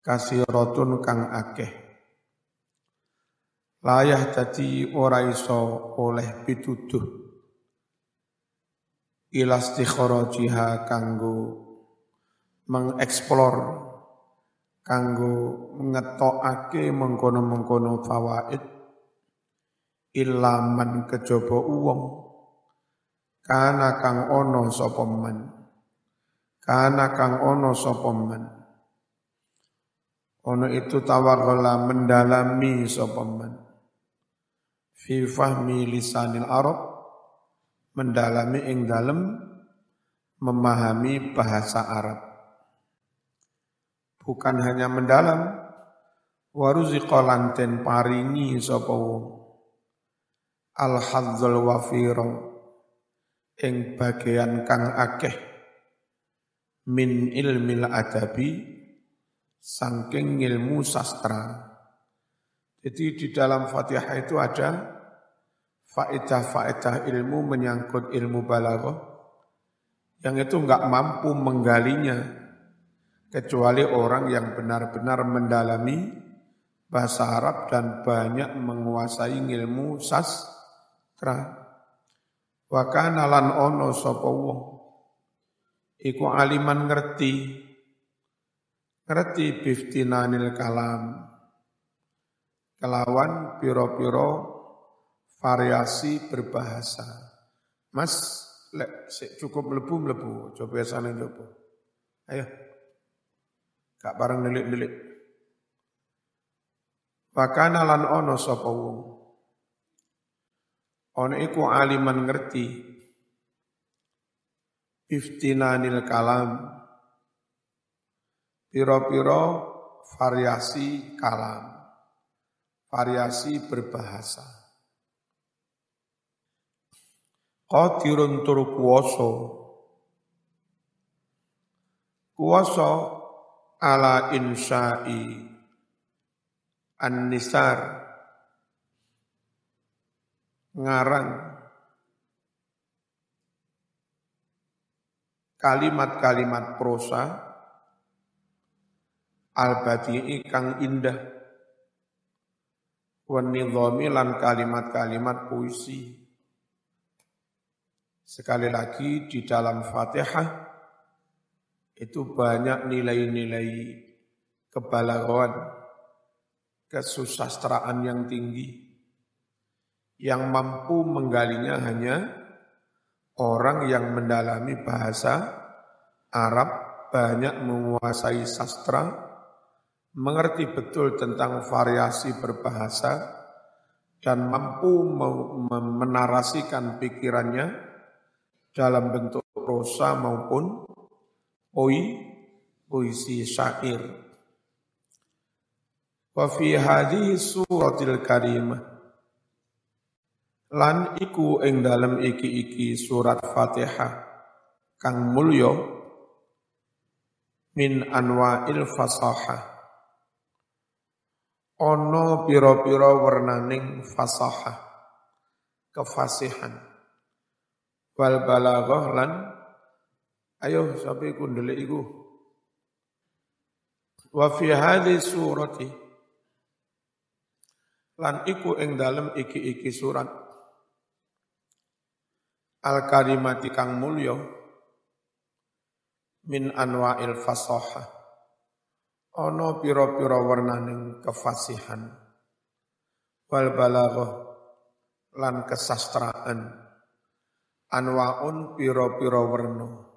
kasiratun kang akeh. Layah dadi ora iso oleh pituduh. Ilastikharajiha kanggo mengeksplor kanggo ngetokake mengkono-mengkono fawaid. Ilaman kejaba uwong kana kang ono sapa kana kang ono sapa ono itu tawarrala mendalami sapa men fi fahmi lisanil Arab mendalami ing dalem memahami bahasa Arab. Bukan hanya mendalam, waruziqa lanten paringi sapa al hadzul wafira ing bagian kang akeh min ilmil adabi saking ilmu sastra. Jadi di dalam Fatihah itu ada faedah-faedah ilmu menyangkut ilmu balaghah yang itu enggak mampu menggalinya kecuali orang yang benar-benar mendalami bahasa Arab dan banyak menguasai ilmu sastra. Wa kana lan ono sapa wong iku aliman ngerti ngerti biftinanil kalam kelawan piro-piro variasi berbahasa. Mas, lek cukup melebu melebu, coba biasanya melebu. Ayo, gak bareng nelik-nelik. Pakana lan ono sapa wong. Ono iku aliman ngerti iftinanil kalam piro-piro variasi kalam variasi berbahasa. Qadirun tur kuwasa. Kuwasa ala insya'i an-nisar ngarang kalimat-kalimat prosa al-badi'i kang indah wanidhami lan kalimat-kalimat puisi. Sekali lagi di dalam Fatihah itu banyak nilai-nilai kebalaghon, kesusastraan yang tinggi. Yang mampu menggalinya hanya orang yang mendalami bahasa Arab, banyak menguasai sastra, mengerti betul tentang variasi berbahasa dan mampu menarasikan pikirannya dalam bentuk prosa maupun poi, puisi syair. Wa fi hadhihi suratil karimah lan iku ing dalam iki-iki surat Fatihah kang mulya min anwa'il fasahah ono piro-piro wernaning fasahah kefasihan. Wal balaghah lan ayo sampai kundele iku. Wa fi hadhi surati lan iku ing dalem iki-iki surat. Al karimati kang mulya min anwa'il fasahah Ono piro-piro warnaning kefasihan. Wal balaghah lan kesastraan. Anwaun piro-piro warna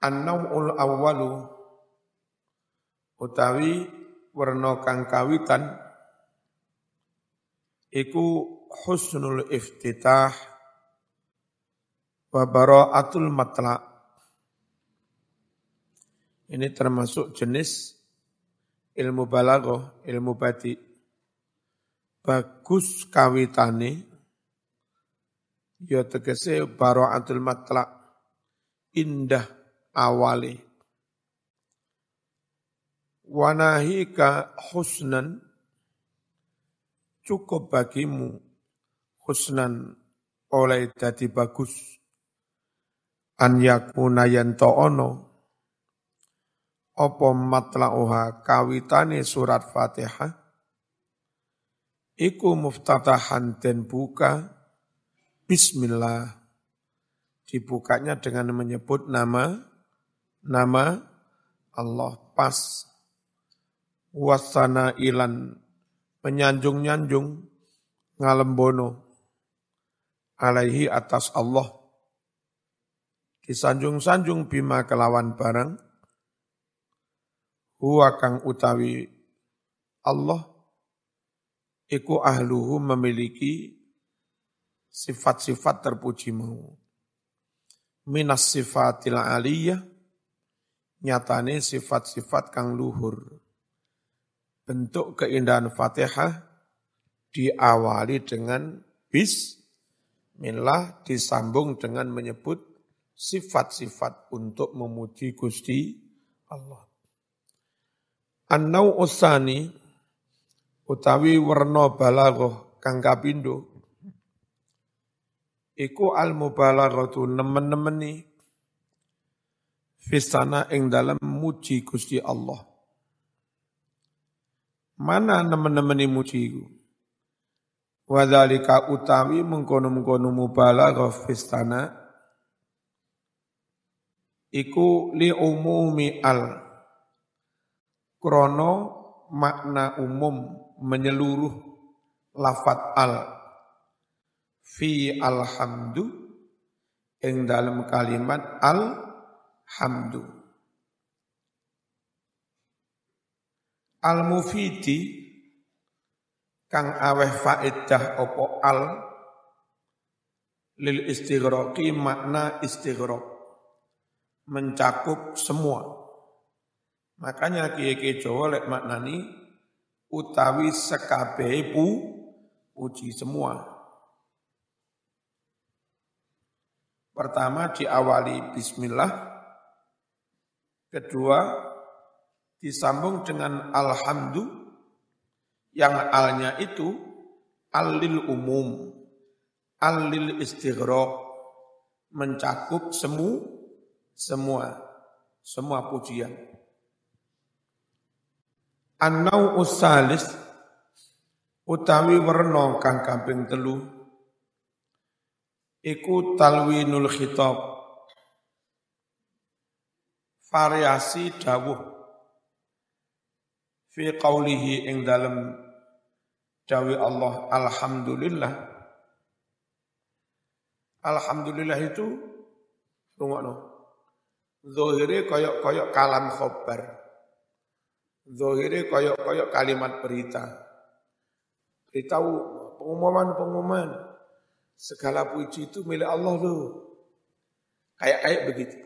An-naw'ul awwalu utawi warna kang kawitan iku husnul iftitah wa bara'atul matla' Ini termasuk jenis ilmu balago, ilmu badi. Bagus kawitane, ya tegese baraatul matlak, indah awali. Wanahika husnan, cukup bagimu husnan oleh jadi bagus. An yakuna yanto ono, apa matla'uha kawitane surat Fatihah? Iku muftatahan den buka. Bismillah. Dibukanya dengan menyebut nama nama Allah pas. Wasana ilan menyanjung-nyanjung ngalembono. Alaihi atas Allah. Disanjung-sanjung bima kelawan barang huwa kang utawi Allah iku ahluhu memiliki sifat-sifat terpuji mau. Minas sifatil aliyah, nyatane sifat-sifat kang luhur. Bentuk keindahan Fatihah diawali dengan bismillah disambung dengan menyebut sifat-sifat untuk memuji Gusti Allah. An-nau usani utawi werna balaghah kang kapindo iku al mubalaghatu nemen-nemeni fisana ing dalam muji Gusti Allah. Mana nemen-nemeni muji iku? Wadhalika utawi mengkono-mengkono mubalaghah fistana iku li umumi al krono makna umum menyeluruh lafat al. Fi alhamdu ing dalam kalimat alhamdu. Al mufidi kang aweh faedah opo al? Lil istighraqi makna istighraq mencakup semua makanya kiye-kiye Jawa lek maknani utawi sekabehe pu puji semua. Pertama diawali bismillah, kedua disambung dengan alhamdu yang alnya itu alil umum, alil istighraq mencakup semu semua semua pujian. Anau usalis utawi werna kang kaping telu iku talwinul khitab variasi dawuh. Fi qaulihi ing dalem dawi Allah alhamdulillah. Alhamdulillah itu rungokno zahire koyok-koyok kalam khobar Zohirnya koyok-koyok kalimat berita. Beritahu pengumuman-pengumuman. Segala puji itu milik Allah loh. Kayak-kayak begitu.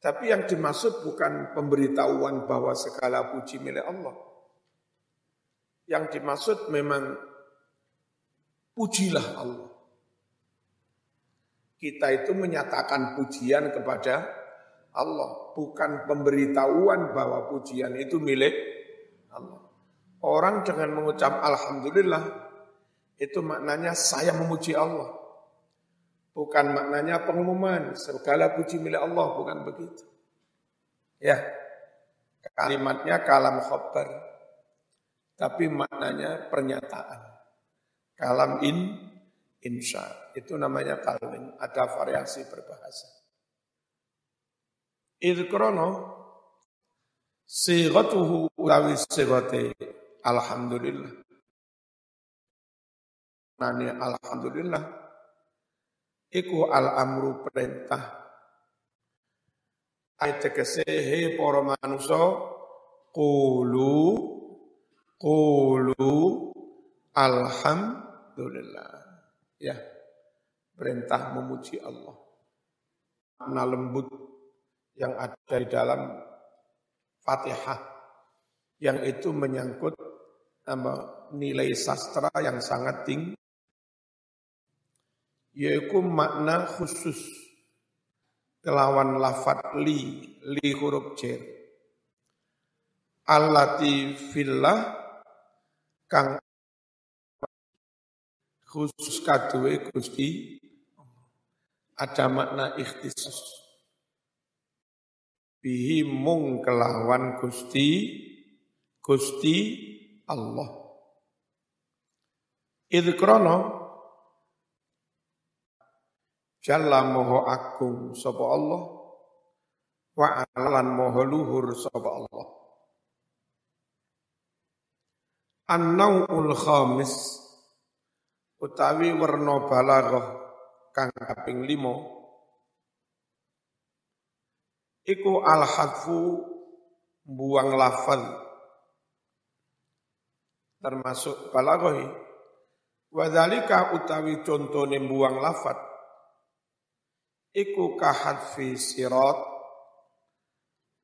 Tapi yang dimaksud bukan pemberitahuan bahwa segala puji milik Allah. Yang dimaksud memang pujilah Allah. Kita itu menyatakan pujian kepada Allah, bukan pemberitahuan bahwa pujian itu milik Allah. Orang dengan mengucap alhamdulillah itu maknanya saya memuji Allah. Bukan maknanya pengumuman segala puji milik Allah, bukan begitu. Ya. Kalimatnya kalam khobar. Tapi maknanya pernyataan. Kalam in insya. Itu namanya kalmin. Ada variasi berbahasa. Idh krono sigatuhu utawi sigate alhamdulillah. Nani alhamdulillah iku al amru perintah. Ayat tegese he para manusa qulu qulu alhamdulillah. Ya perintah memuji Allah. Makna lembut yang ada di dalam Fatihah yang itu menyangkut nama, nilai sastra yang sangat tinggi yaitu makna khusus kelawan lafat li li huruf cer allati fillah kang khusus kadue Gusti ada makna ikhtisus bihi mung kelawan Gusti Gusti Allah. Idh Jalla moho agung sapa Allah wa alan moho luhur sapa Allah. An-nau'ul khamis utawi werna balaghah kang kaping limo iku al-hadfu buang lafal. Termasuk balaghah. Wadhalika utawi contone buang lafat iku kahadfi sirat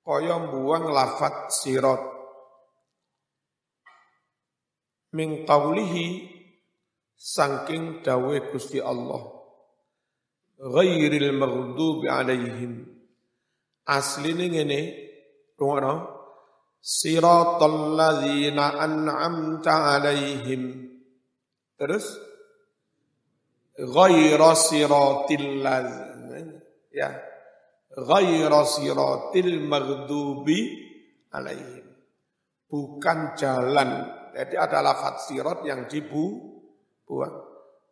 kaya buang lafat sirat min qawlihi sangking dawe Gusti Allah. Ghairil maghdubi alaihim asline ngene. Rungono siratal ladzina an'amta alaihim. Terus? Ghaira siratil ya. Ghaira siratil maghdubi alaihim. Bukan jalan. Jadi ada lafaz sirat yang dibu buang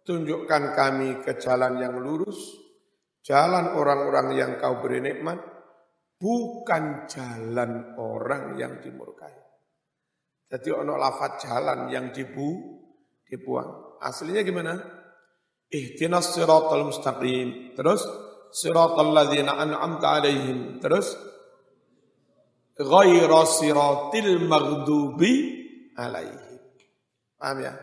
tunjukkan kami ke jalan yang lurus jalan orang-orang yang kau beri nikmat bukan jalan orang yang dimurkai. Jadi ono lafaz jalan yang dibu dibuang. Aslinya gimana? Ihtinas siratal mustaqim. Terus? Siratal ladzina an'amta alaihim. Terus? Ghaira siratil maghdubi alaihim. Paham ya?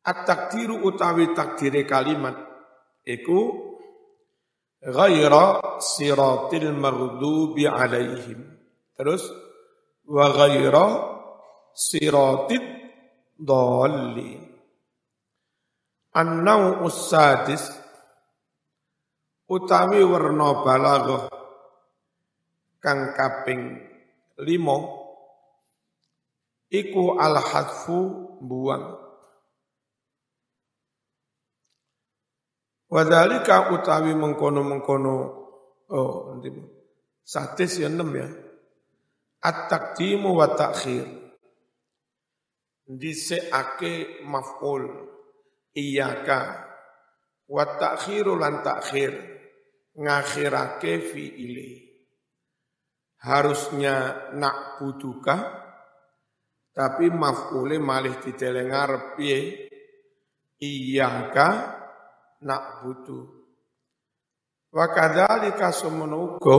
At-takdiru utawi takdire kalimat iku ghaira siratil maghdubi alaihim terus wa ghaira siratit dhalin An-nau usadis utawi werna balaghah kang kaping limo iku al-hadfu buang Wadhalika utawi mengkono-mengkono oh nanti satis ya enam ya. At-taqdimu wa ta'khir. Diseake maf'ul. Iyaka wa ta'khiru lan ta'khir. Ngakhirake fi'ili. Harusnya nak butuka, tapi maf'ule malih diteleng piye? Iyaka nak butuh. Wa kadzalika sumunugo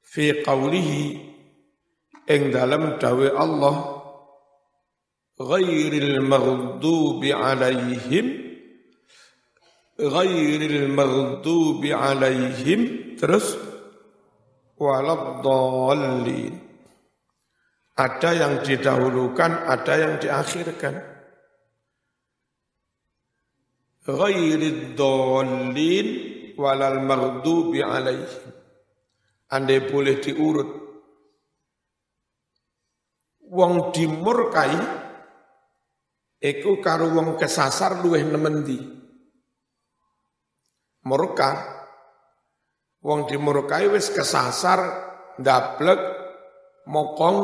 fi qawlihi ing dalam dawe Allah ghairil maghdubi alaihim ghairil maghdubi alaihim terus waladdallin ada yang didahulukan ada yang diakhirkan ghairid dallin walal maghdubi alaihim andai boleh diurut. Wong dimurkai iku karo wong kesasar luweh nemendi murka. Wong dimurkai wis kesasar ndablek mokong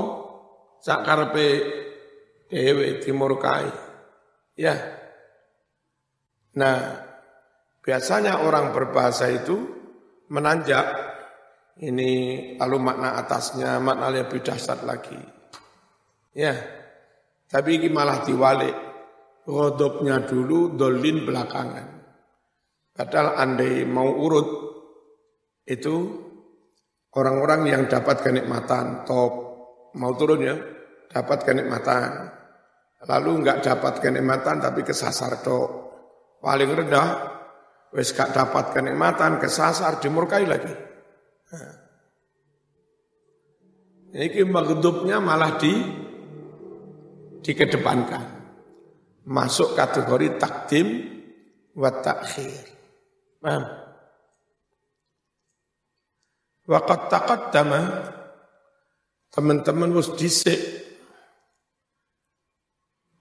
sak karepe dhewe dimurkai. Ya nah biasanya orang berbahasa itu menanjak ini lalu makna atasnya makna lebih dahsyat lagi. Ya tapi ini malah diwalik. Rodopnya dulu dolin belakangan. Padahal andai mau urut itu orang-orang yang dapat kenikmatan top mau turun ya dapat kenikmatan. Lalu enggak dapat kenikmatan tapi kesasar tok paling rendah wis gak dapat kenikmatan kesasar dimurkai lagi. Nah. ini magdubnya malah di dikedepankan. Masuk kategori takdim wa takhir. Paham? Waqat taqaddama teman-teman wis dhisik.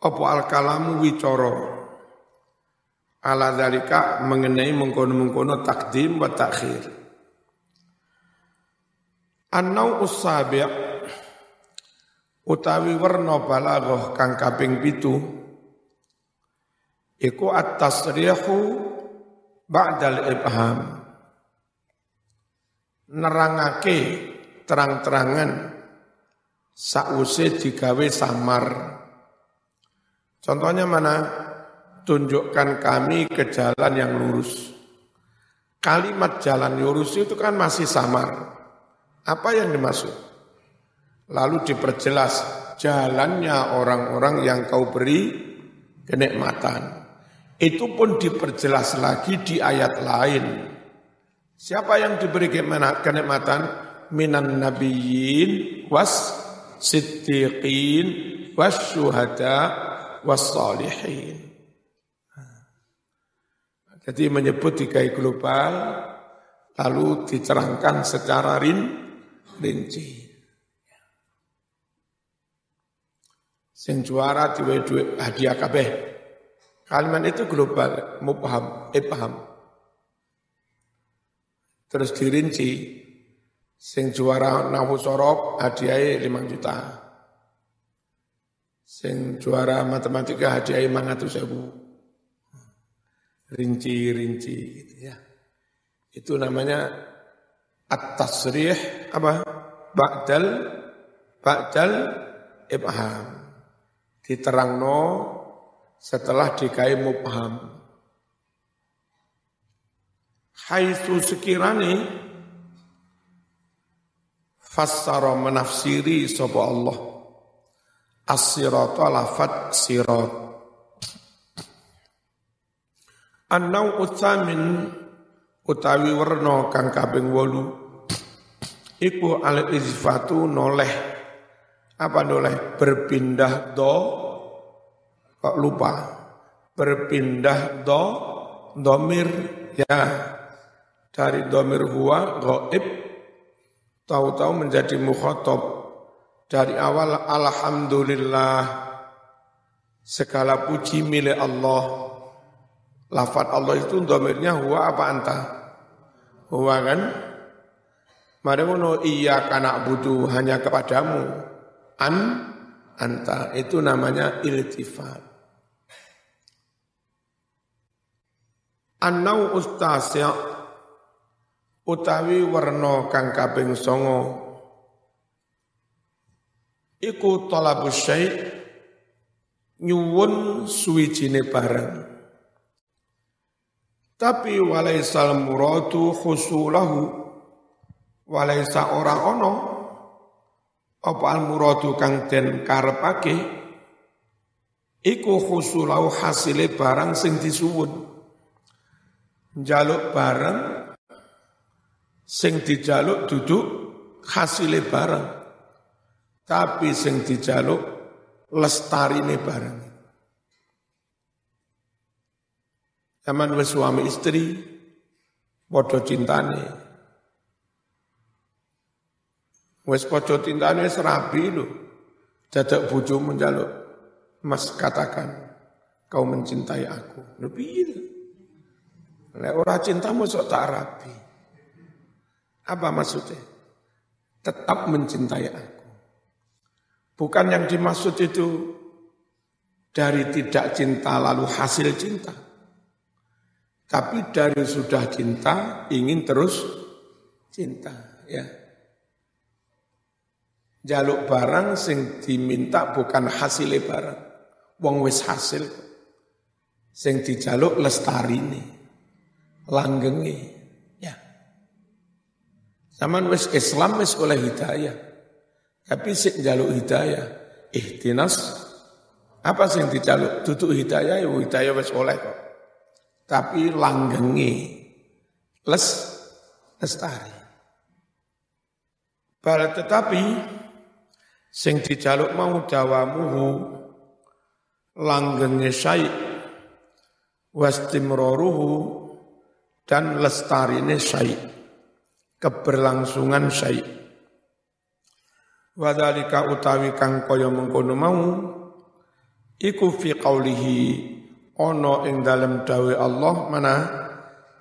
Apa al-kalamu wicara ala dalika mengenai mengkono-mengkono takdim wa takhir. Annau usabi' utawi werna balaghah kang kaping pitu iku at-tasrihu ba'dal ibham. Nerangake terang-terangan sause digawe samar. Contohnya mana tunjukkan kami ke jalan yang lurus kalimat jalan lurus itu kan masih samar apa yang dimaksud? Lalu diperjelas jalannya orang-orang yang kau beri kenikmatan. Itu pun diperjelas lagi di ayat lain. Siapa yang diberi kenikmatan? Minan nabiyyin was siddiqin was syuhada was salihin. Jadi menyebut tiga global lalu dicerangkan secara rin, rinci. Sing juara duwe hadiah kabeh. Kalimat itu global, mubham, ibham. Terus dirinci, sing juara nawu sorop hadiahnya 5 juta. Sing juara matematika hadiahnya 500 ribu. Rinci-rinci gitu ya. Itu namanya at-tasrih apa? Ba'dal ba'dal ibham. Diterangno setelah dikai mubham. Haitsu sekirani fassara menafsiri sapa Allah as-sirata lafat sirat An-nau utsamin utawi werna kang kaping 8 iku al izfatu noleh. Apa noleh? Berpindah do kok lupa. Berpindah do domir ya. Dari domir huwa goib tahu-tahu menjadi mukhotob. Dari awal alhamdulillah segala puji milik Allah Lafat Allah itu domirnya huwa apa anta? Huwa kan? Mari ngono iya kana butuh hanya kepadamu. An anta itu namanya iltifat. Annau ustasya utawi warna kang kaping songo iku talabus syai nyuwun suwijine barang tapi walaisal muradu khusulahu. Walaisa ora ono. Apa al muradu kang den karepake? Iku khusulahu hasile barang sing disuwun. Njaluk barang sing dijaluk duduk hasile barang tapi sing dijaluk lestarine barang Zaman suami istri padha cintane. Wis padha cintane wis rabi lho. Dadak bojomu njaluk, Mas katakan kau mencintai aku. Piye? Lek ora cintamu sok tak rabi. Apa maksudnya? Tetap mencintai aku. Bukan yang dimaksud itu dari tidak cinta lalu hasil cinta. Tapi dari sudah cinta ingin terus cinta, ya. Jaluk barang sing diminta bukan hasil barang. Wong wis hasil. Sing dijaluk lestarine. Langgengi, ya. Zaman wis Islam wis oleh hidayah. Tapi sing jaluk hidayah, ihtinas apa sing dijaluk? Tutup hidayah, ya hidayah wis oleh kok tapi langgengi les lestari. Bala tetapi sing dijaluk mau dawamuhu langgenge syai wastimroruhu dan lestarine syai keberlangsungan syai wadalika utawi kang kaya mengkono mau iku fi qaulihi ono ing dalam dawe Allah mana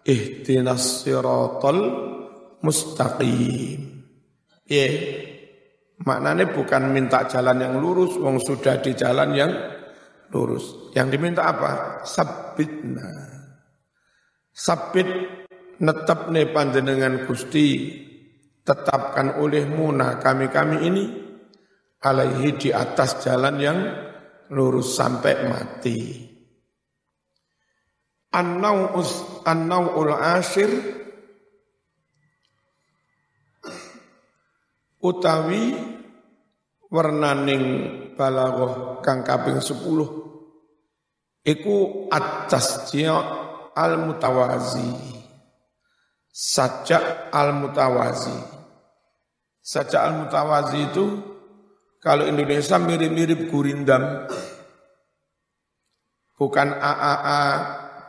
ihtinas siratal mustaqim Iya. Maknanya bukan minta jalan yang lurus, wong sudah di jalan yang lurus. Yang diminta apa? Sabitna. Sabit netap nih panjenengan Gusti tetapkan olehmu nah kami-kami ini alaihi di atas jalan yang lurus sampai mati. An-nau'ul asir utawi wernaning balaghah kang kaping 10 iku at-tasji' al-mutawazi. Sajak al-mutawazi. Sajak al-mutawazi itu kalau Indonesia mirip-mirip gurindam. Bukan AAA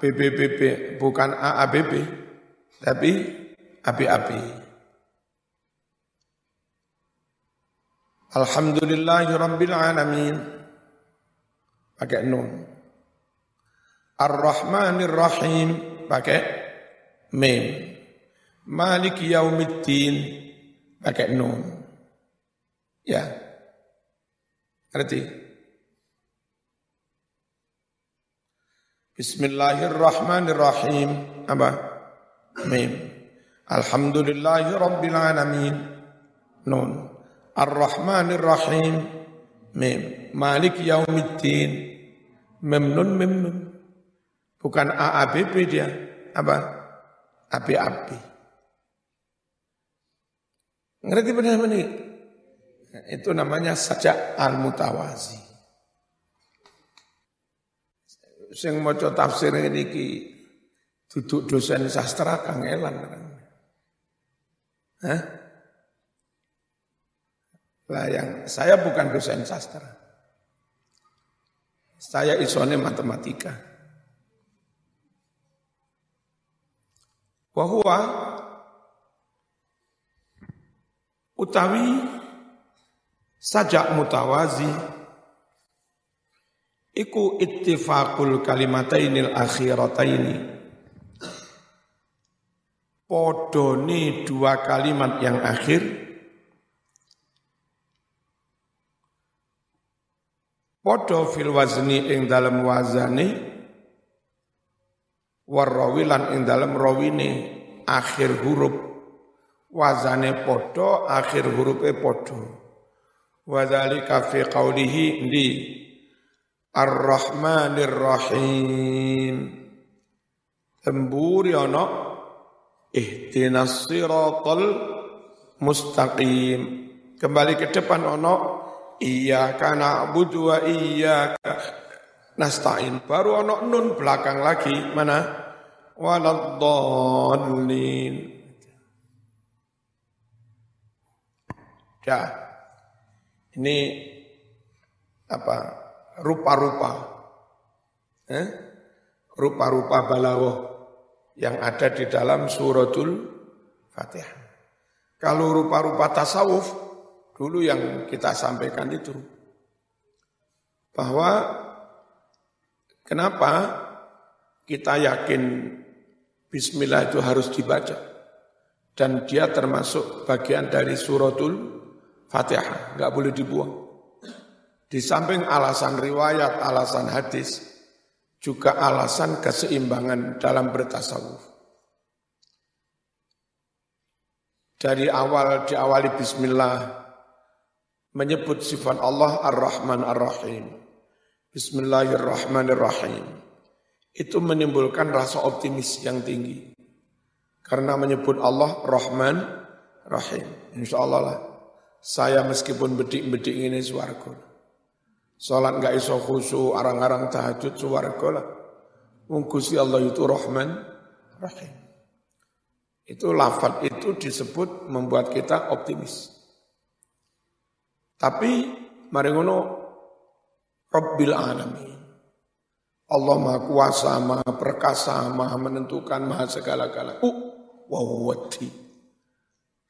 BBBB bukan AABB tapi ABAB Alhamdulillahirabbil alamin. Pakai nun. Ar-Rahmanir Rahim pakai mim. Malik Yaumiddin pakai nun. Ya. Berarti Bismillahirrahmanirrahim. Apa? Mim. Alhamdulillahirabbil alamin. Nun. Ar-Rahmanir Rahim Mim Malik Yaumiddin Memnun Memnun Bukan AABB dia Apa? Api-api Ngerti benar ini? Itu namanya saja al-mutawazi. Sing maca tafsir ini ki duduk dosen sastra kangelan. Hah? Lah yang saya bukan dosen sastra. Saya isone matematika. Bahwa utawi sajak mutawazi iku ittifaqul kalimatainil akhirataini. Podone dua kalimat yang akhir. Podo fil wazni ing dalam wazani. Warrawilan ing dalam rawine. Akhir huruf. Wazane podo akhir hurufe podo. Wadzalika fi qaulihi di Ar-Rahmanir Rahim temburi ana ihdinas siratal mustaqim kembali ke depan ana Iyyaka na'budu wa iyyaka nasta'in. Baru ono nun belakang lagi mana? Waladdallin. Ya. Ini apa? Rupa-rupa. Eh? Rupa-rupa balaghah yang ada di dalam suratul Fatihah. Kalau rupa-rupa tasawuf dulu yang kita sampaikan itu. Bahwa kenapa kita yakin bismillah itu harus dibaca. Dan dia termasuk bagian dari suratul Fatihah, nggak boleh dibuang. Di samping alasan riwayat, alasan hadis, juga alasan keseimbangan dalam bertasawuf. Dari awal diawali bismillah, menyebut sifat Allah Ar-Rahman Ar-Rahim. Bismillahirrahmanirrahim. Itu menimbulkan rasa optimis yang tinggi. Karena menyebut Allah Rahman Rahim. Insya Allah lah. Saya meskipun bedik-bedik ini suarga. Salat nggak iso khusu, arang-arang tahajud suarga lah. Mungkusi Allah itu Rahman Rahim. Itu lafad itu disebut membuat kita optimis. Tapi mari ngono Rabbil alamin. Allah Maha Kuasa, Maha Perkasa, Maha Menentukan, Maha segala-gala. Uh, wawati.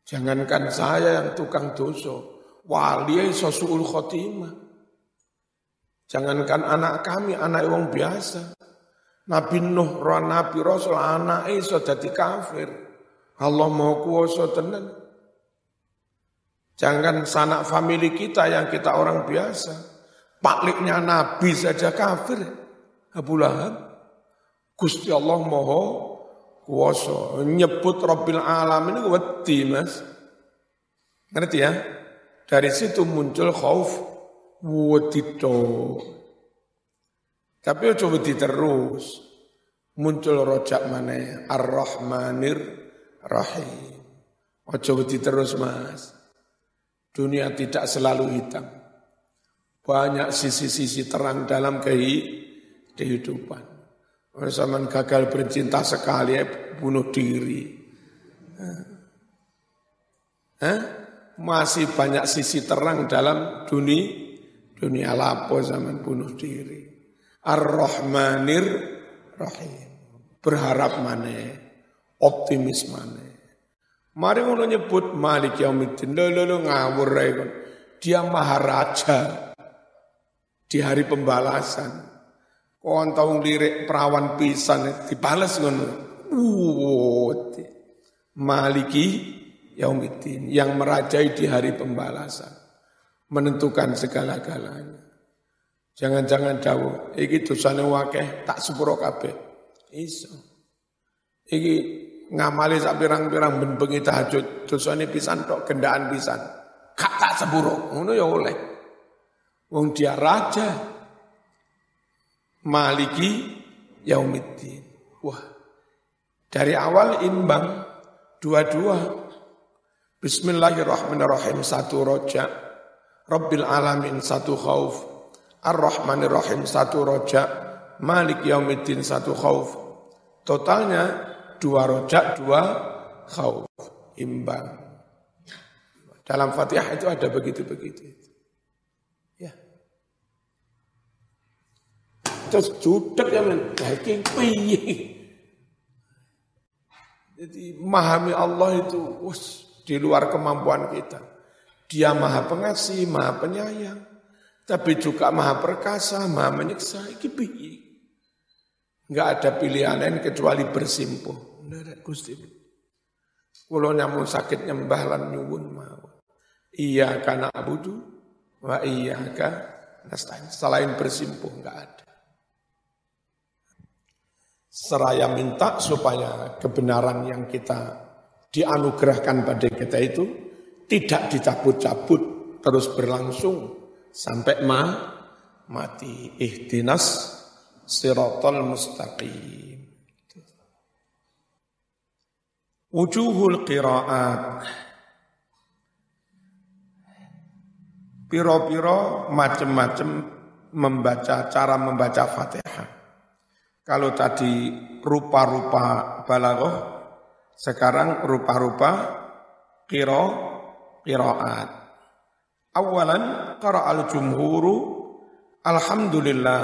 Jangankan saya yang tukang dosa, wali iso suul khotimah. Jangankan anak kami, anak wong biasa. Nabi Nuh, Nabi Rasul, anak iso jadi kafir. Allah mau kuasa tenan. Jangan sanak famili kita yang kita orang biasa. Pakliknya Nabi saja kafir. Abu Lahab. Gusti Allah moho kuasa. Nyebut Rabbil Alamin wedi mas. Ngerti ya? Dari situ muncul khauf wedito. Tapi coba terus. Muncul rojak mana? Ar-Rahmanir Rahim. Ojo wedi terus mas. Dunia tidak selalu hitam. Banyak sisi-sisi terang dalam kehidupan. Orang zaman gagal bercinta sekali, ya, bunuh diri. Hah? Masih banyak sisi terang dalam dunia, dunia lapo zaman bunuh diri. Ar-Rahmanir Rahim. Berharap mana? Optimis mana? Mari ngono nyebut Malik Yaumiddin. Lo lo lo ngawur kon. Dia maharaja di hari pembalasan. Kon tau lirik perawan pisan dibalas ngono. Maliki Yaumiddin yang merajai di hari pembalasan. Menentukan segala-galanya. Jangan-jangan jauh. Iki dosane wakeh tak sepuro kabeh. Iso. Iki ngamali sak pirang-pirang ben bengi tahajud dosane pisan tok gendaan pisan kak tak seburuk ngono ya oleh wong dia raja maliki yaumiddin wah dari awal imbang dua-dua Bismillahirrahmanirrahim satu roja Rabbil alamin satu khauf Ar-Rahmanirrahim satu roja Malik yaumiddin satu khauf Totalnya dua rojak, dua khauf, imbang. Dalam Fatihah itu ada begitu-begitu. Ya. Terus judek ya men, daging piye. Jadi memahami Allah itu us, di luar kemampuan kita. Dia maha pengasih, maha penyayang. Tapi juga maha perkasa, maha menyiksa. Ini piye. Enggak ada pilihan lain kecuali bersimpuh. Ndadak Gusti. Kulo nyamu sakit nyembah lan nyuwun mau. Iya karena abudu wa iya nasta'in. Selain bersimpuh enggak ada. Seraya minta supaya kebenaran yang kita dianugerahkan pada kita itu tidak dicabut-cabut terus berlangsung sampai ma mati ihdinas siratal mustaqim Wujuhul qiraat. Piro-piro macam-macam membaca cara membaca Fatihah. Kalau tadi rupa-rupa balaghah, sekarang rupa-rupa qira qiraat. Awalan al jumhuru alhamdulillah.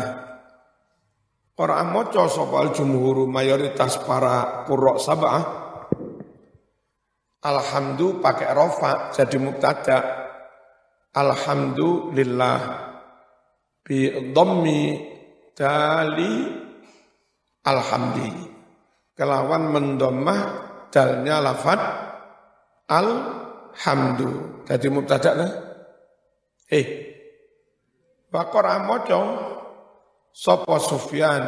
Qur'an maca sapa al jumhuru mayoritas para qurra sab'ah Alhamdulillah pakai rofa jadi mubtada. Alhamdulillah bi dhammi dali alhamdi. Kelawan mendomah dalnya lafad alhamdu. Jadi mubtada lah. Eh. Bakor amoco Sopo Sufyan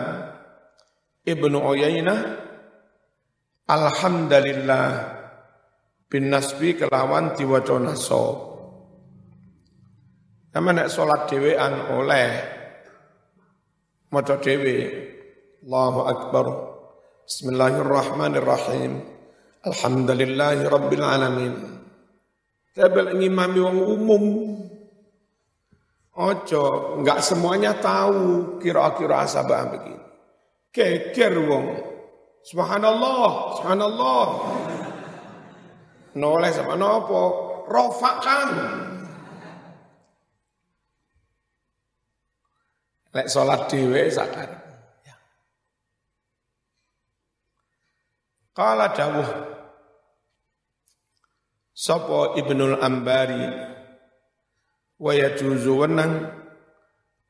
Ibnu Uyainah Alhamdulillah bin nasbi kelawan diwaca nasab. Sama nek salat dhewean oleh maca dhewe. Allahu akbar. Bismillahirrahmanirrahim. Alhamdulillahi rabbil alamin. Tabel ngimami wong umum. Ojo, enggak semuanya tahu kira-kira asabah begini. Keker wong. Subhanallah, subhanallah. Noleh sama nopo, rofakan. Lek sholat dewe sakar. Ya. Kala dawuh Sopo Ibnul Ambari? Wa yajuzu wenang?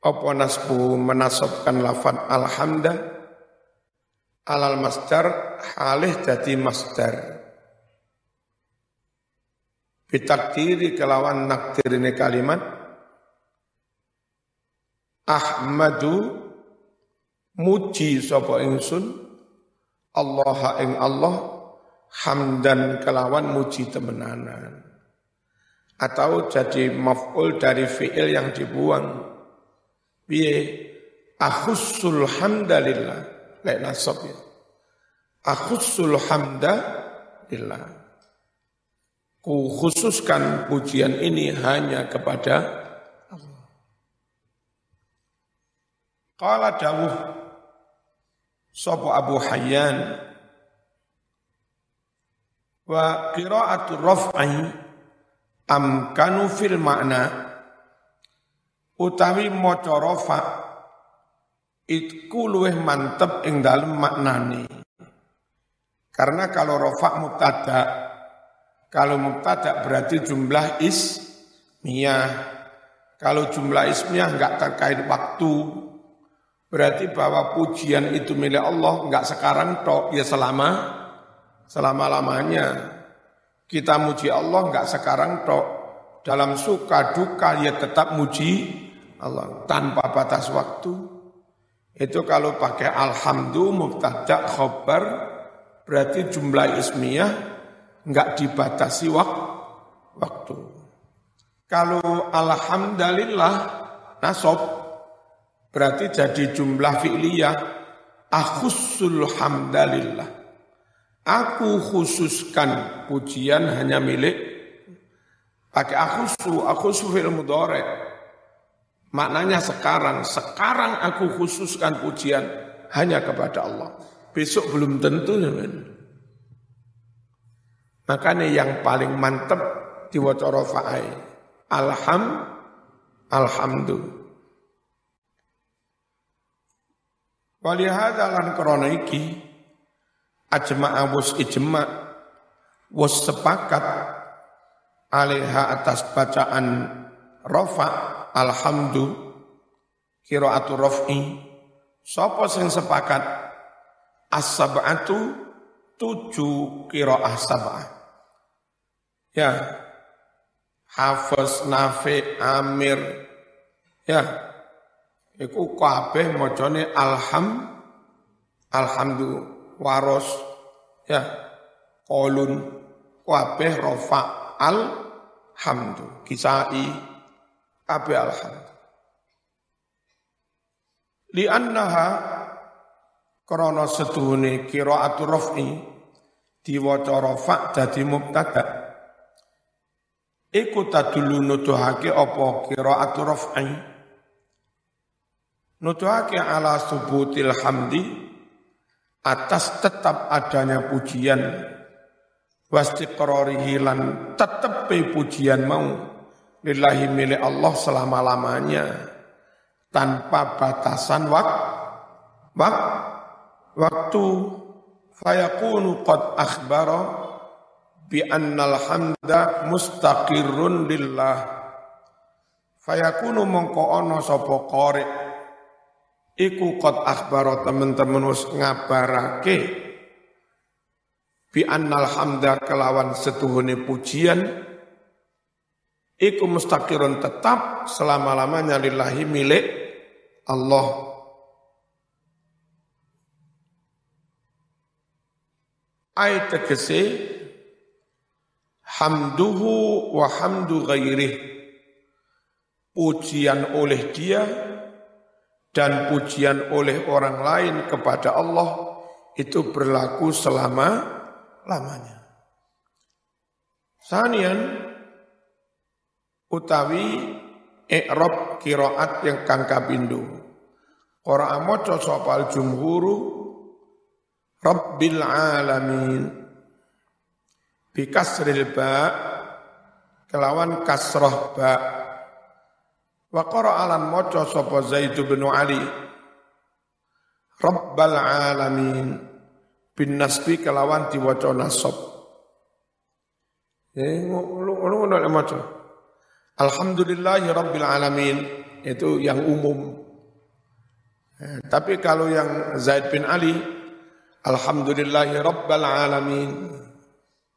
Apa nasbu menasabkan lafad alhamda alal masdar halih jadi masdar. Bitakdiri kelawan nakdirine kalimat Ahmadu muji sapa ingsun Allah ing Allah hamdan kelawan muji temenanan. Atau jadi maf'ul dari fi'il yang dibuang. Piye? Akhussul hamdalillah lek nasab ya. Akhussul hamda lillah. Ku khususkan pujian ini hanya kepada Allah. Qala dawuh sapa Abu Hayyan wa qira'atu raf'i amkanu fil makna utawi maca rafa iku luweh mantep ing dalem maknane. Karena kalau rafa mubtada kalau mubtada berarti jumlah ismiyah. Kalau jumlah ismiyah enggak terkait waktu berarti bahwa pujian itu milik Allah enggak sekarang tok ya selama selama lamanya kita muji Allah enggak sekarang tok. Dalam suka duka ya tetap muji Allah tanpa batas waktu. Itu kalau pakai alhamdulillah mubtada khobar berarti jumlah ismiyah enggak dibatasi wak waktu. Kalau alhamdulillah nasob berarti jadi jumlah fi'liyah akhussul hamdalillah. Aku khususkan pujian hanya milik pakai akhusu, akhusu fil mudhari. Maknanya sekarang, sekarang aku khususkan pujian hanya kepada Allah. Besok belum tentu teman. Makanya yang paling mantep di rafa'ai. Alham, alhamdulillah. Walihada lan korona iki, ajma'a was ijma' was sepakat alaiha atas bacaan rafa alhamdu qiraatu raf'i. Sapa sing sepakat? As-sab'atu tujuh qiraah sab'ah. Ya. Hafiz, Nafi, Amir, ya, iku kabeh macane alham, alhamdulillah waros ya. Kolun kabeh rofa al hamdu kisai kabeh annaha krana setuhune qiraatul raf'i diwaca rafa dadi mubtada. Iku tadulu nuduhake apa qiraatul raf'i? Nuduhake ala subutil hamdi atas tetap adanya pujian wastiqrarihi lan tetep pujian mau lillahi milik Allah selama-lamanya tanpa batasan wak, wak, waktu. Fayakunu qad akhbara bi annal hamda mustaqirrun lillah. Fayakunu mongko ana sapa qari iku kot akhbaro teman-teman us ngabarake bi annal hamda kelawan setuhune pujian iku mustaqirun tetap selama-lamanya lillahi milik Allah. Ayat tegese hamduhu wa hamdu ghairih. Pujian oleh dia dan pujian oleh orang lain kepada Allah itu berlaku selama lamanya. Sanian utawi i'rab kiraat yang kang kapindho. Ora maca sopal jumhuru Rabbil alamin bi kasril ba kelawan kasroh ba Wa qara alan maca sapa Zaid bin Ali Rabbal alamin bin nasbi kelawan diwaca nasab. Eh ngono ngono maca. Alhamdulillahi rabbil alamin itu yang umum. Eh, tapi kalau yang Zaid bin Ali Alhamdulillahi rabbil alamin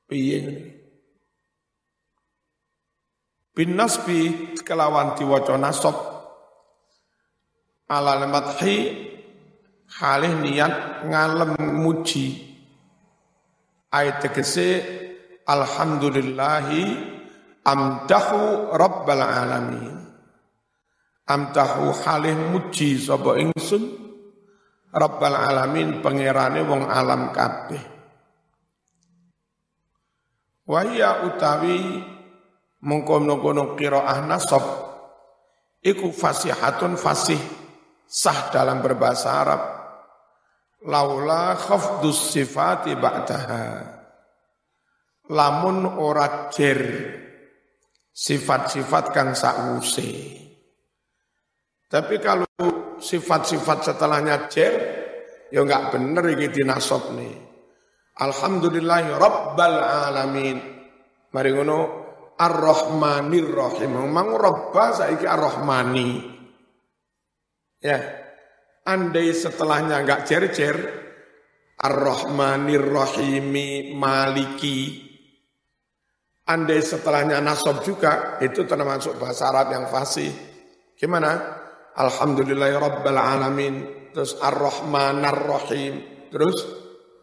piye bin nasbi kelawan diwaca nasab. Ala madhi halih niat ngalem muji. Ayat tegese alhamdulillahi amdahu rabbal alamin. Amdahu halih muji sapa ingsun? Rabbal alamin pangerane wong alam kabeh. Wahia utawi mengkono-kono qiraah nasab. Iku fasihatun fasih sah dalam berbahasa Arab. Laula khafdus sifati ba'daha. Lamun ora jer sifat-sifat kang sakwuse. Tapi kalau sifat-sifat setelahnya jer ya enggak bener iki dinasab nih Alhamdulillahi Rabbal Alamin. Mari ngono Ar-Rahmanir Rahim. Mang Rabba saiki Ar-Rahmani. Ya. Andai setelahnya enggak cer-cer Ar-Rahmanir Rahimi Maliki. Andai setelahnya nasab juga itu termasuk bahasa Arab yang fasih. Gimana? Alhamdulillahi Rabbil Alamin. Terus Ar-Rahmanar Rahim. Terus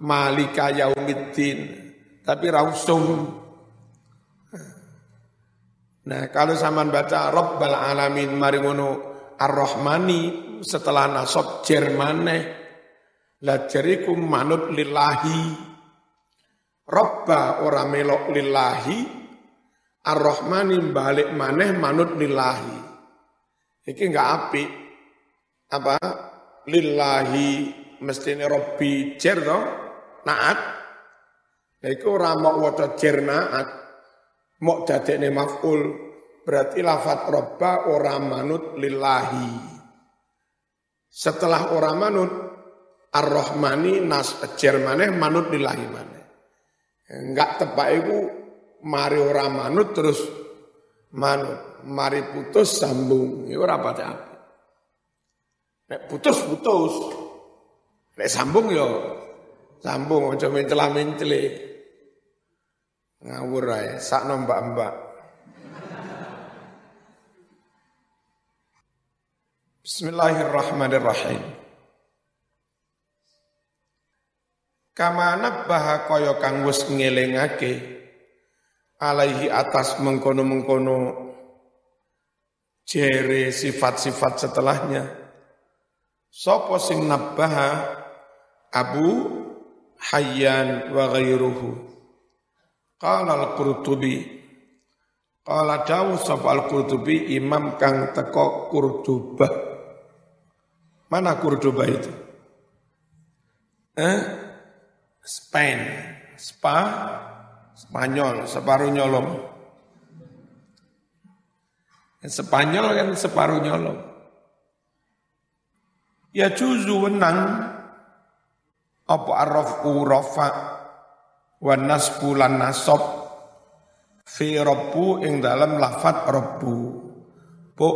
malika yaumiddin tapi rausum nah kalau zaman baca rabbal alamin mari ngono ar-rahmani setelah nasab jermane la manut lillahi. Rabba ora melok lillahi Ar-Rahmani balik maneh manut lillahi. Iki enggak api Apa? Lillahi mestine Robbi jer toh naat. Iku ora mok waca mok dadekne maf'ul berarti lafat robba ora manut lillahi. Setelah ora manut ar-rahmani nas jer maneh manut lillahi maneh. Enggak tepak iku mari ora manut terus manut. Mari putus sambung. Iku ora pati nek putus putus. Nek sambung yo Sambung aja mencela mencele. Ngawur ae, sakno mbak-mbak. Bismillahirrahmanirrahim. Kama nabbaha kaya kang wis ngelingake alaihi atas mengkono-mengkono jere sifat-sifat setelahnya. Sopo sing nabbaha Abu hayyan wa ghairuhu. Qala al-Qurtubi Qala dawu sab al-Qurtubi imam kang teko Kurduba. Mana Kurduba itu? Eh? Spain, Spa, Spanyol, separuh nyolong. Spanyol kan separuh nyolong. Ya juzu wenang apa arrafu rafa wa nasbu lan nasab. Fi rabbu ing dalam lafat rabbu. Bu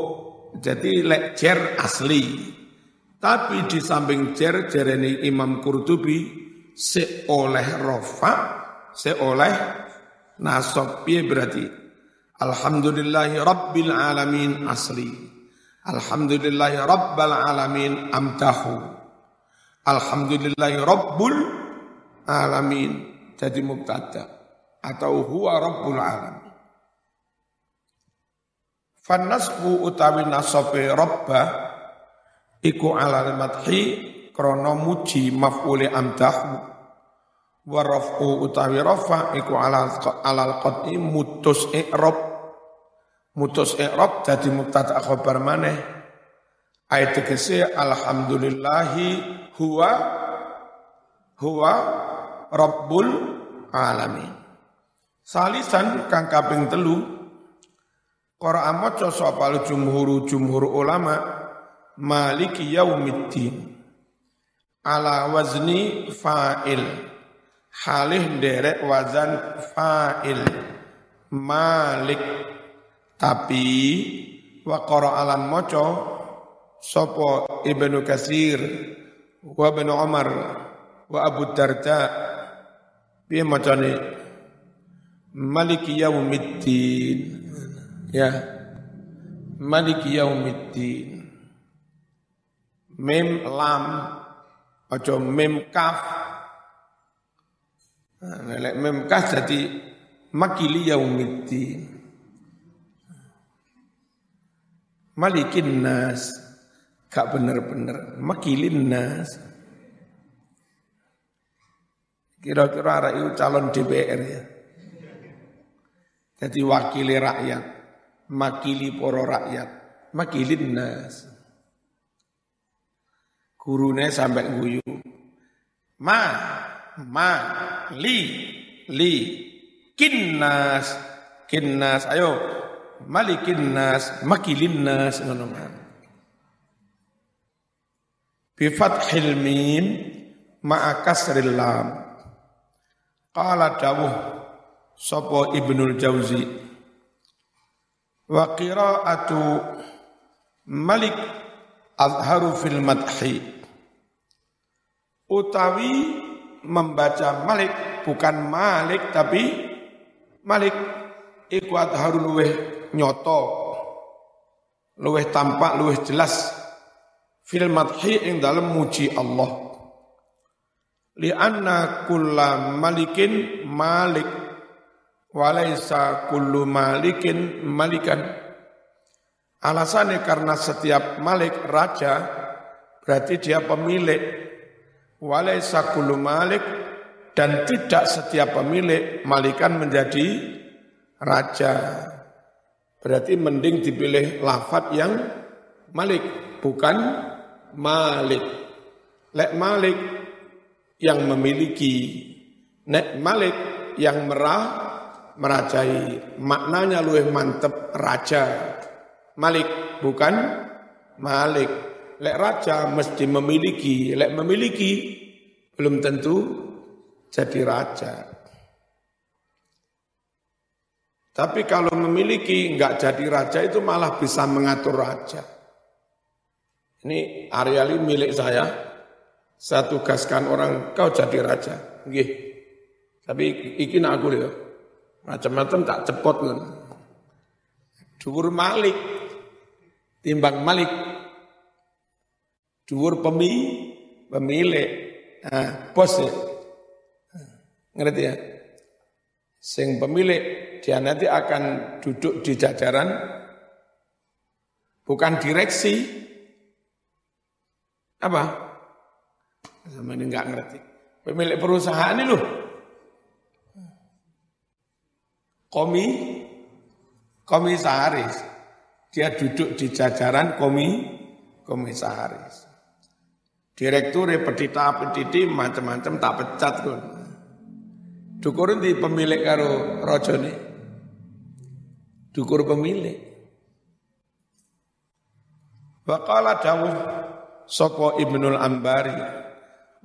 jadi lek jer asli. Tapi di samping jer jereni Imam Qurtubi se oleh rafa se oleh nasab. Piye berarti? Alhamdulillahi Rabbil Alamin asli. Alhamdulillahi Rabbil Alamin amtahu. Alhamdulillahi Rabbul Alamin jadi mubtada atau huwa Rabbul Alamin. Fanasbu utawi nasobe Rabba iku alal madhi krono muji maf'uli amdahu wa raf'u utawi rafa iku alal alal qati mutus i'rab. Mutus i'rab dadi mubtada khabar maneh. Ayat tegese alhamdulillahi huwa huwa rabbul alamin. Salisan kang kaping telu Qur'an maca sapa jumhur jumhur ulama maliki yaumiddin ala wazni fa'il halih derek wazan fa'il malik tapi wa alam maca sapa Ibnu Kasir wa bin Umar wa Abu Darda piye macane Maliki yaumiddin Ya. Maliki yaumiddin. Mim lam ojo mim kaf. Nah, lek mim kaf jadi makili yaumiddin. Malikin nas. Gak bener-bener. Makilin nas. Kira-kira arah calon DPR ya. Jadi wakili rakyat. Makili poro rakyat. Makilin nas. Gurunya sampai guyu. Ma, ma, li, li, kinnas, kinnas, ayo malikin nas, makilin nas ngono Bi fathil mim ma'a kasril lam. Qala dawuh sapa Ibnul Jauzi. Wa qira'atu Malik azharu fil madhi. Utawi membaca Malik bukan Malik tapi Malik. Iku azharu luweh nyoto luweh tampak luweh jelas fil madhi ing dalam muji Allah li anna kulla malikin malik. Walaisa kullu malikin malikan. Alasannya karena setiap malik raja berarti dia pemilik. Walaisa kullu malik dan tidak setiap pemilik malikan menjadi raja. Berarti mending dipilih lafat yang malik, bukan malik. Lek malik yang memiliki, nek malik yang merah merajai. Maknanya luwih mantep raja. Malik bukan malik. Lek raja mesti memiliki, lek memiliki belum tentu jadi raja. Tapi kalau memiliki nggak jadi raja itu malah bisa mengatur raja. Ini area ini milik saya. Saya tugaskan orang kau jadi raja. Nggih. Tapi iki nak aku ya. Macam-macam tak cepot kan. Dhuwur Malik timbang Malik. Dhuwur pemi pemilik. Nah, bos ya. Ngerti ya? Sing pemilik dia nanti akan duduk di jajaran bukan direksi apa sama ini nggak ngerti. Pemilik perusahaan ini loh. Komi komisaris. Dia duduk di jajaran komi komisaris. Direktur petita petiti macam-macam tak pecat tuh Dukur di pemilik karo rojo nih dukur pemilik. Waqala dawuh sapa Ibnul Ambari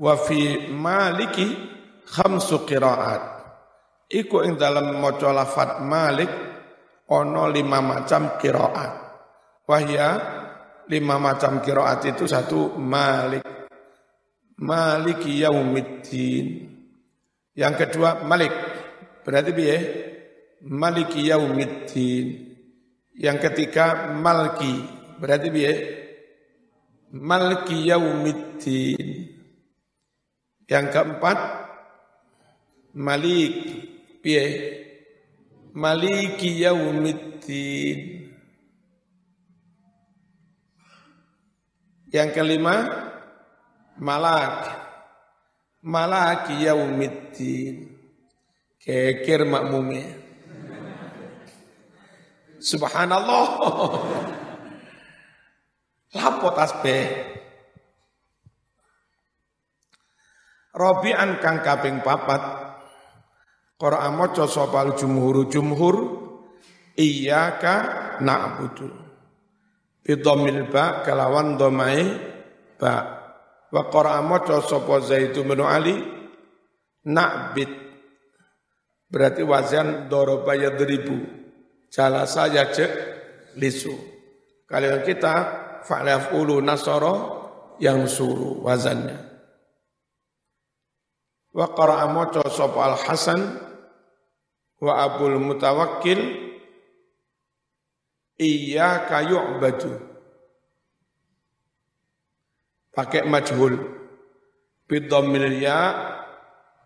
wa fi Maliki khamsu qiraat. Iku ing dalam maca lafat Malik ono lima macam qiraat. Wahya lima macam qiraat itu satu Malik. Maliki yaumiddin. Yang kedua Malik. Berarti piye? maliki yaumiddin. Yang ketiga malki, berarti biye malki yaumiddin. Yang keempat malik, biye maliki yaumiddin. Yang kelima malak, malaki yaumiddin. Kekir makmumnya. Subhanallah. Lapo tasbih. Robi'an kang kaping papat. Qur'an maca sopal jumhur jumhur iyyaka na'budu. Bidhamil ba kalawan domai ba. Wa Qur'an maca sapa Zaid bin Ali na'bid. Berarti wazan doroba yadribu Jala saja cek lisu. Kalau kita ulu nasoro yang suruh wazannya. Wa qara'a maca sapa Al Hasan wa Abul Mutawakkil kayu baju pakai majhul. Bidammil ya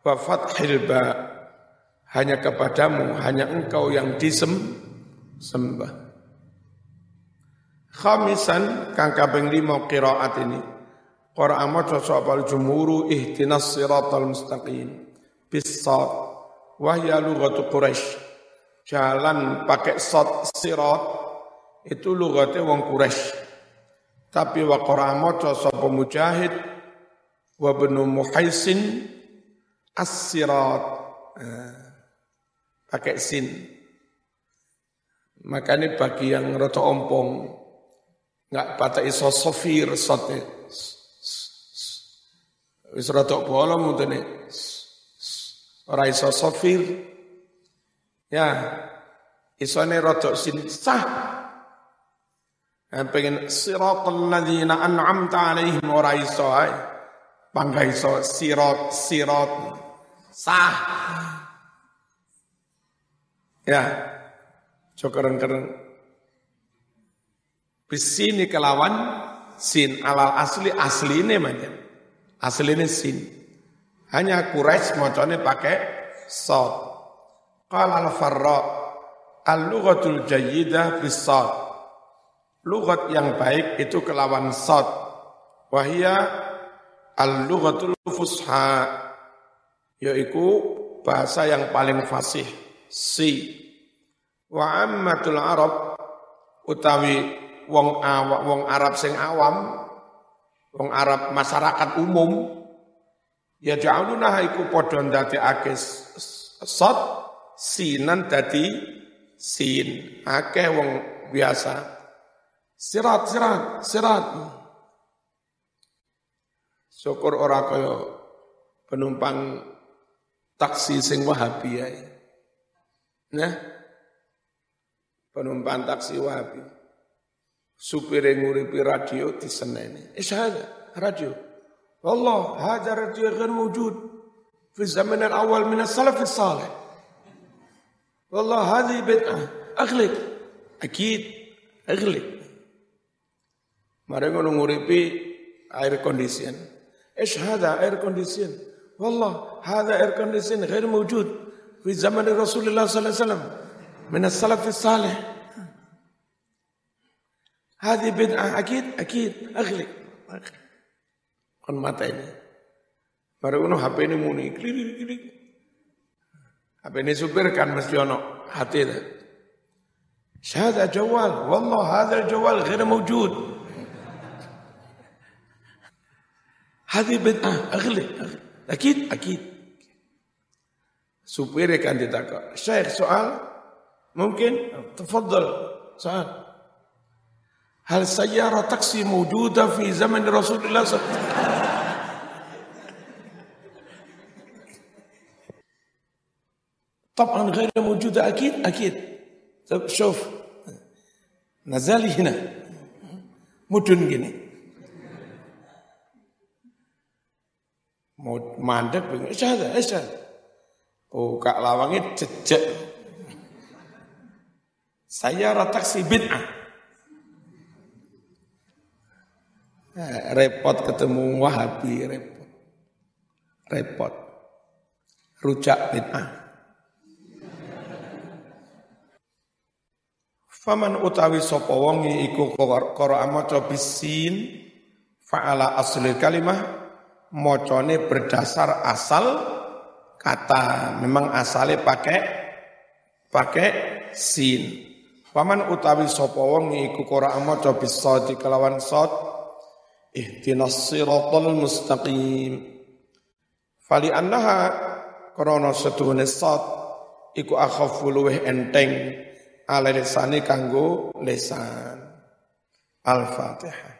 wa fathil ba. Hanya kepadamu hanya engkau yang disem sembah khamisan kang kaping lima qiraat ini Qur'an maca sapa jumhuru ihtinas siratal mustaqim. Bisad wahya lughatu quraisy jalan pakai sod sirat itu lugate wong Quraisy tapi wa Qur'an maca sapa mujahid? Wa benu muhaisin as-sirat. Eh, pakai sin. Makanya bagi yang rada ompong nggak iso sofir sote wis rada bolong ngene ora iso sofir ya isone rada sin sah. Pengen siratal ladzina an'amta alaihim ora iso ae. Pangga iso. Sirat sirat. Sah. Ya, keren-keren. Bisini kelawan sin alal asli asli ini asli ini sin. Hanya Quraisy macamnya pakai sod. Qala al-farra al-lughatul jayyidah bis-sad. Lugat yang baik itu kelawan sad. Wahia al-lughatul fusha yaitu bahasa yang paling fasih si wa ammatul arab utawi wong awak wong Arab sing awam wong Arab masyarakat umum ya ja'aluna iku padha ndadekake sot sinan dadi sin akeh wong biasa sirat sirat sirat syukur ora kaya penumpang taksi sing Wahabi ya. Nah, penumpang taksi Wahabi. Supir yang nguripi radio di seneni. Ish hada radio. Allah, hada radio ghair wujud في الزمن الأول من السلف الصالح والله هذه بدعة أغلق أكيد أغلق Mereka nguripi air condition. Ish hada air condition. والله هذا اير كونديشن غير موجود في زمن رسول الله صلى الله عليه وسلم من السلف الصالح هذه بدعة أكيد أكيد أغلق kon mata ini baru ono HP ini muni klik klik HP ini supir kan mesti ono hati itu هذا جوال والله هذا الجوال غير موجود هذه بدعة أغلق أغلق أكيد أكيد supir kan ditakut. Syekh soal mungkin tafadhal soal. Hal sayyara taksi mewujuda fi zaman Rasulullah sallallahu طبعا غير موجودة أكيد أكيد طب شوف نزالي هنا مدن gini Mau mandek bingung, isyahada, isyahada. Buka lawangnya jejak. Saya si bid'ah. Eh, repot ketemu wahabi, repot. Repot. Rujak bid'ah. Faman utawi sapa wong iku qara maca bisin fa'ala asli kalimah mocone berdasar asal kata. Memang asalnya pakai pakai sin. Paman utawi sapa wong iku ora maca bisadi kelawan sad ihdinas siratal mustaqim. Fali annaha krana setuhune sad iku akhafu luweh enteng ala lisani kanggo lisan. Al-Fatihah.